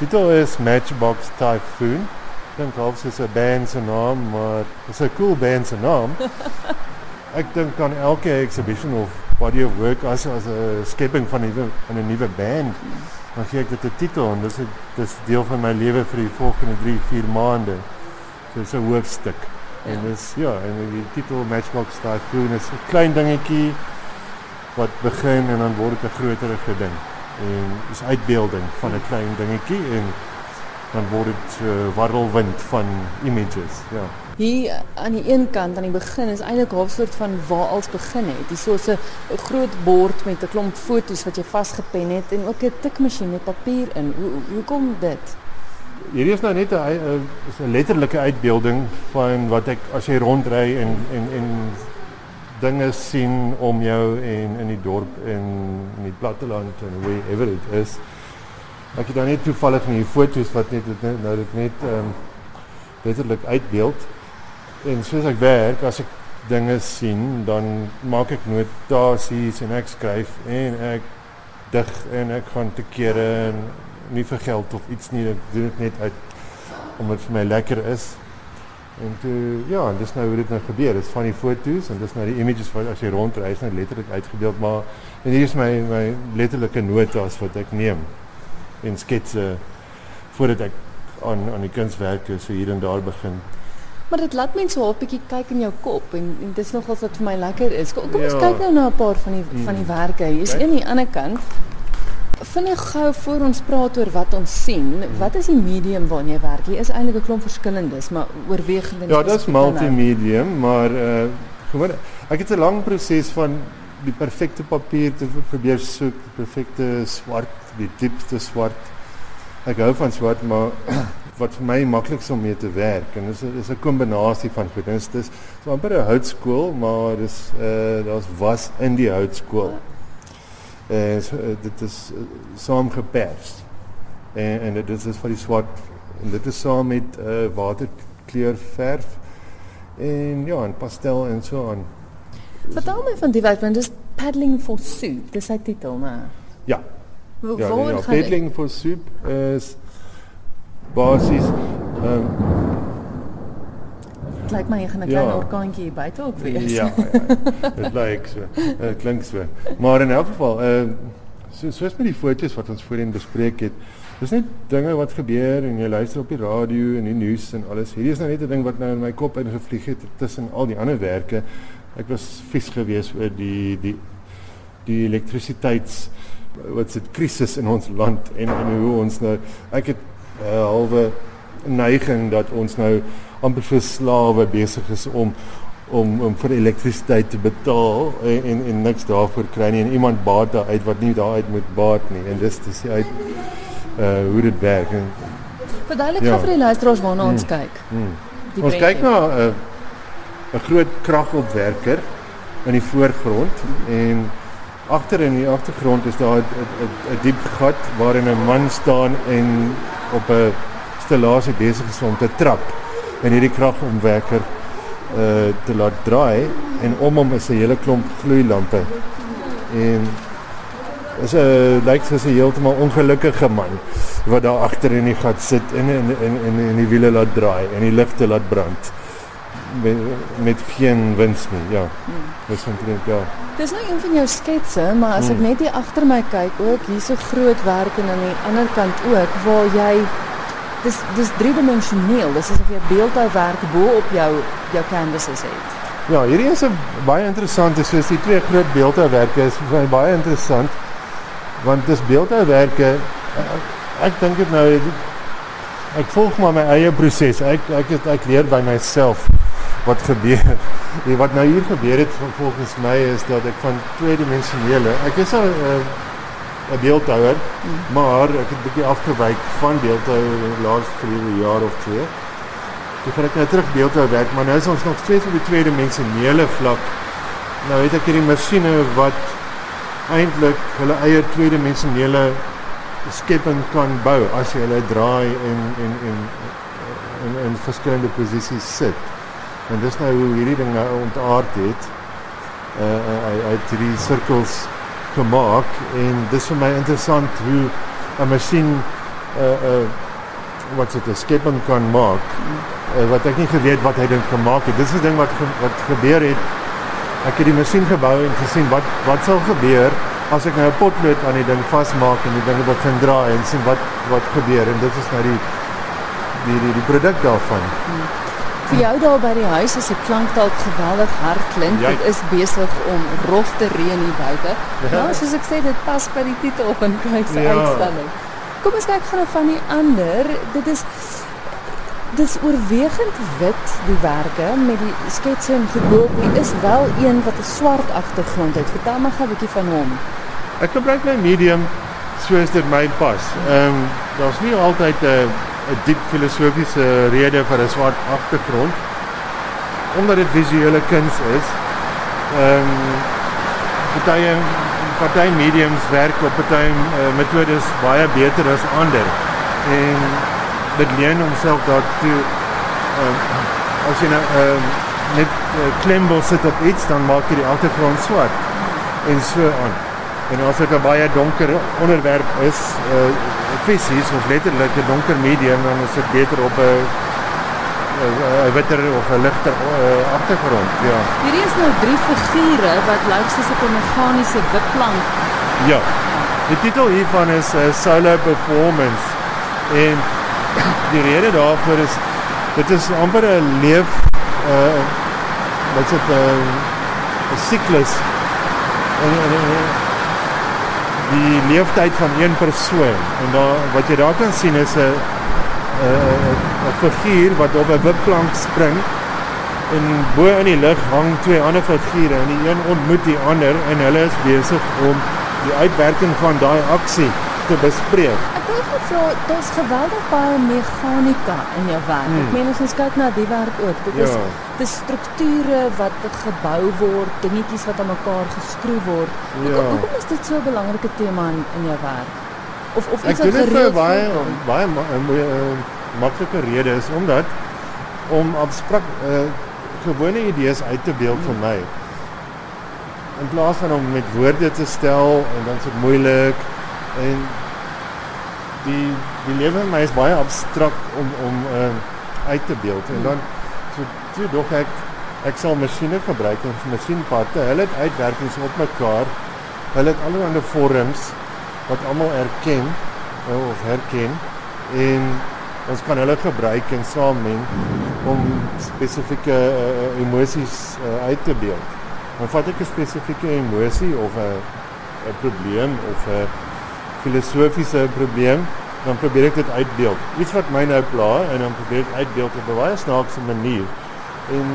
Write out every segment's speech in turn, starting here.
titel is Matchbox Typhoon. Ek dink half soos 'n band se naam, maar dit is 'n cool band se naam. Ek dink aan elke exhibition of body of work as as 'n skepping van 'n van 'n nuwe band. Dan gee ek dit 'n titel en dis 'n dis deel van my lewe vir die volgende 3, 4 maande. So dis 'n hoofstuk. Ja. En dis ja, en die titel Matchbox Typhoon is 'n klein dingetjie wat begin en dan word dit 'n groter ding. En dis uitbeelding van 'n klein dingetjie en dan word dit 'n uh, warrelwind van images, ja. Hier aan die een kant aan die begin is eintlik 'n soort van waar alles begin het. Dis so 'n groot bord met 'n klomp foto's wat jy vasgepen het en ook 'n tikmasjien met papier in. Hoe hoe kom dit? Hierdie is nou net 'n is 'n letterlike uitbeelding van wat ek as jy rondry en en en dinge sien om jou en in die dorp en in die platteland en wherever it is. Ek het dan net toevallig in foto's wat net nou dit net ehm uitbeeld. En soos ek werk, as ek dinge sien, dan maak ek notasies en ek skryf en ek dig en ek gaan te kere en nie vir geld of iets nie, ek doen dit net uit omdat dit vir my lekker is. En ja, dis nou hoe dit nou gebeur. Dit is van die foto's en dis nou die images wat as jy rondreis nou letterlik uitgebeeld, maar en hier is my my letterlike notas wat ek neem en sketse voordat ek aan aan die kunswerke so hier en daar begin. Maar dit laat mense so 'n bietjie kyk in jou kop en, en dis nogals wat vir my lekker is. Kom, kom ja. ons kyk nou na 'n paar van die van die werke. Hier is een aan die ander kant vinnig gou voor ons praat oor wat ons sien. Wat is die medium waarna jy werk? Hier is eintlik 'n klomp verskillendes, maar oorwegend Ja, dit is multimedium, maar uh gewoon ek het 'n lang proses van die perfekte papier te probeer soek, die perfekte swart, die diepste swart. Ek hou van swart, maar wat vir my maklik is om mee te werk en dis is 'n kombinasie van goed. Dis dis so amper 'n houtskool, maar dis uh daar's was in die houtskool. En so, uh, dit is uh, saamgepers. En en dit is vir die swart en dit is saam met uh waterkleur verf en ja, en pastel en so aan. Vertel my van die werk, want dis Paddling for Soup, dis sy titel, né? Ja. Waar ja, ja, ja. Paddling for Soup is basies ehm um, Dit lyk my jy gaan 'n klein ja. orkaantjie hier buite ook wees. Ja, ja. ja. Dit lyk so. Dit klink so. Maar in elk geval, ehm uh, so soos met die foto's wat ons voorheen bespreek het, dis net dinge wat gebeur en jy luister op die radio en die nuus en alles. Hierdie is nou net 'n ding wat nou in my kop ingevlieg het tussen al die ander werke. Ek was vies gewees oor die die die elektrisiteits wat se krisis in ons land en en hoe ons nou ek het 'n uh, halwe neiging dat ons nou amper vir slawe besig is om om om vir elektrisiteit te betaal en en, en niks daarvoor kry nie en iemand baat daar uit wat nie daar uit moet baat nie en dis dis uit uh hoe dit werk en Verduidelik ja. vir die luisteraars waarna ons hmm. kyk. Hmm. Ons kyk na 'n uh, 'n groot kragopwerker in die voorgrond en agter in die agtergrond is daar 'n diep gat waarin 'n man staan en op 'n installasie besig is om te trap en hierdie kragomwerker uh te laat draai en om hom is 'n hele klomp gloeilampe. En is 'n lyk soos 'n heeltemal ongelukkige man wat daar agter in die gat sit en en en en, en die wiele laat draai en die ligte laat brand met, met geen wins nie. Ja. Dis omtrent ja. Dis nou een van jou sketse, maar as ek hmm. net hier agter my kyk ook, hier's 'n groot werk en aan die ander kant ook waar jy dis dis driedimensioneel. Asof jy 'n beeldhouwerk bo op jou jou canvases het. Ja, hierdie is 'n baie interessante soos die twee groot beeldhouwerke is vir baie interessant want dis beeldhouwerke eh, ek dink dit nou ek volg maar. Ek ek het ek leer by myself wat gebeur. Die wat nou hier gebeur het volgens my is dat ek van tweedimensionele ek is al uh, 'n beeldhouer, mm. maar ek het 'n bietjie afgewyk van beeldhou laas vir 'n jaar of twee. Ek nou terug beeldhou werk, maar nou is ons nog steeds op die tweede mensenele vlak. Nou het ek hierdie masjiene wat eintlik hulle eie tweede mensenele skepping kan bou as jy hulle draai en en en in in verskillende posisies sit. En dis nou hoe hierdie ding nou ontaard het. Uh uh uit drie sirkels gemaak en dis vir my interessant hoe 'n masjien uh uh wat dit 'n skepping kan maak uh, wat ek nie geweet wat hy dink gemaak het. Dis 'n ding wat ge, wat gebeur het. Ek het die masjien gebou en gesien wat wat sal gebeur as ek nou 'n potlood aan die ding vasmaak en die ding begin draai en sien wat wat gebeur en dit is nou die die die, die produk daarvan. Hmm. Vir jou daar by die huis is 'n klank dalk geweldig hard klink. Dit is besig om rof te reën hier buite. Ja. Nou soos ek sê dit pas by die titel van Kruis se ja. uitstalling. Kom ons kyk gou van die ander. Dit is dis oorwegend wit die-werke met die sketse en gedoopie is wel een wat 'n swart agtergrond het. Vertel my gou 'n bietjie van hom. Ek gebruik my medium soos dit my pas. Ehm um, daar's nie altyd 'n 'n diep filosofiese rede vir 'n swart agtergrond omdat dit visuele kuns is. Ehm um, party party mediums werk op party uh, metodes baie beter as ander. En dit leen homself daartoe ehm um, as jy nou ehm um, net uh, klem wil sit op iets dan maak jy die agtergrond swart en so aan. En as dit 'n baie donker onderwerp is, uh fisies of letterlik 'n donker medium dan is dit beter op 'n 'n witter of 'n ligter uh, agtergrond. Ja. Hierdie is nou drie figure wat lyk soos op 'n meganiese wipplank. Ja. Die titel hiervan is uh, eh, solo performance en die rede daarvoor is dit is amper 'n leef uh wat is 'n uh, 'n siklus en, en, en die leeftyd van een persoon. En daar wat jy daar kan sien is 'n 'n 'n figuur wat op 'n wipplank spring en bo in die lug hang twee ander figure en die een ontmoet die ander en hulle is besig om die uitwerking van daai aksie te bespreek. Ek wil net vra, daar's geweldig baie meganika in jou werk. Hmm. Ek meen as ons kyk na die werk ook, dit ja. is die strukture wat gebou word, dingetjies wat aan mekaar geskroef word. Ja. Hoekom hoekom is dit so 'n belangrike tema in in jou werk? Of of iets wat gereed baie baie baie maklike rede is omdat om abstrakt uh, gewone idees uit te beeld vir my in plaas van om met woorde te stel en dan is dit moeilik en die die lewe my is baie abstrakt om om uh, uit te beeld. En dan so toe dog ek ek sal masjiene gebruik en masjienparte hulle het uitwerkings op mekaar. Hulle het allerlei vorms wat almal erken uh, of herken. En ons kan hulle gebruik en saammen om spesifieke uh, emosies uh, uit te beeld. Dan vat ek 'n spesifieke emosie of 'n 'n probleem of 'n filosofiese probleem, dan probeer ek dit uitbeeld. Iets wat my nou pla en dan probeer ek uitbeeld op 'n baie snaakse manier. En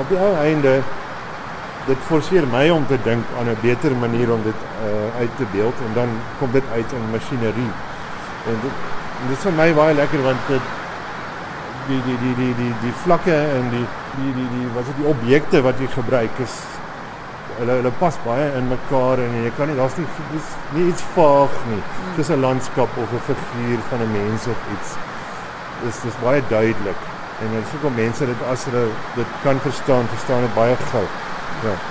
op die ou einde dit forceer my om te dink aan 'n beter manier om dit uh, uit te beeld en dan kom dit uit in masjinerie. En dit en dit is vir my baie lekker want dit die die die die die die vlakke en die die die die wat is die objekte wat jy gebruik is hulle hulle pas baie in mekaar en jy kan nie daar's nie dis nie iets vaag nie. Dis 'n landskap of 'n figuur van 'n mens of iets. Dis dis baie duidelik. En dit is ook om mense dit as hulle dit kan verstaan, verstaan dit baie gou. Ja.